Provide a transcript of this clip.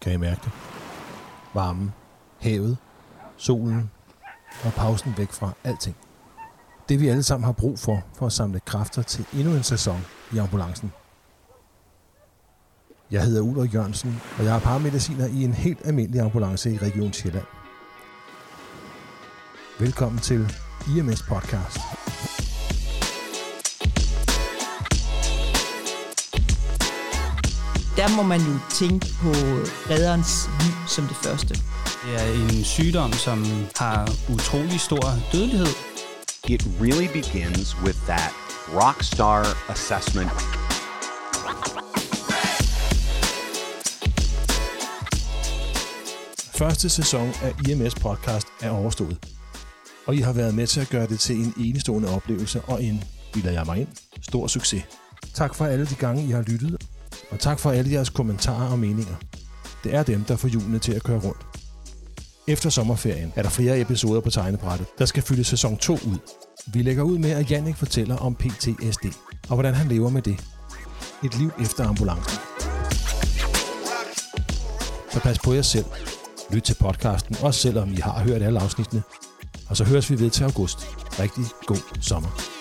Kan I mærke det? Varmen, havet, solen og pausen væk fra alting. Det vi alle sammen har brug for, for at samle kræfter til endnu en sæson i ambulancen. Jeg hedder Ulrik Jørgensen, og jeg er paramediciner i en helt almindelig ambulance i Region Sjælland. Velkommen til IMS Podcast. Der må man jo tænke på redderens liv som det første. Det er en sygdom, som har utrolig stor dødelighed. It really begins with that rock star assessment. Første sæson af IMS Podcast er overstået. Og I har været med til at gøre det til en enestående oplevelse og en, bilder jeg mig ind, stor succes. Tak for alle de gange, I har lyttet, og tak for alle jeres kommentarer og meninger. Det er dem, der får julene til at køre rundt. Efter sommerferien er der flere episoder på tegnebrættet, der skal fylde sæson 2 ud. Vi lægger ud med, at Jannik fortæller om PTSD, og hvordan han lever med det. Et liv efter ambulancen. Så pas på jer selv. Lyt til podcasten, også selvom I har hørt alle afsnittene. Og så høres vi ved til august. Rigtig god sommer.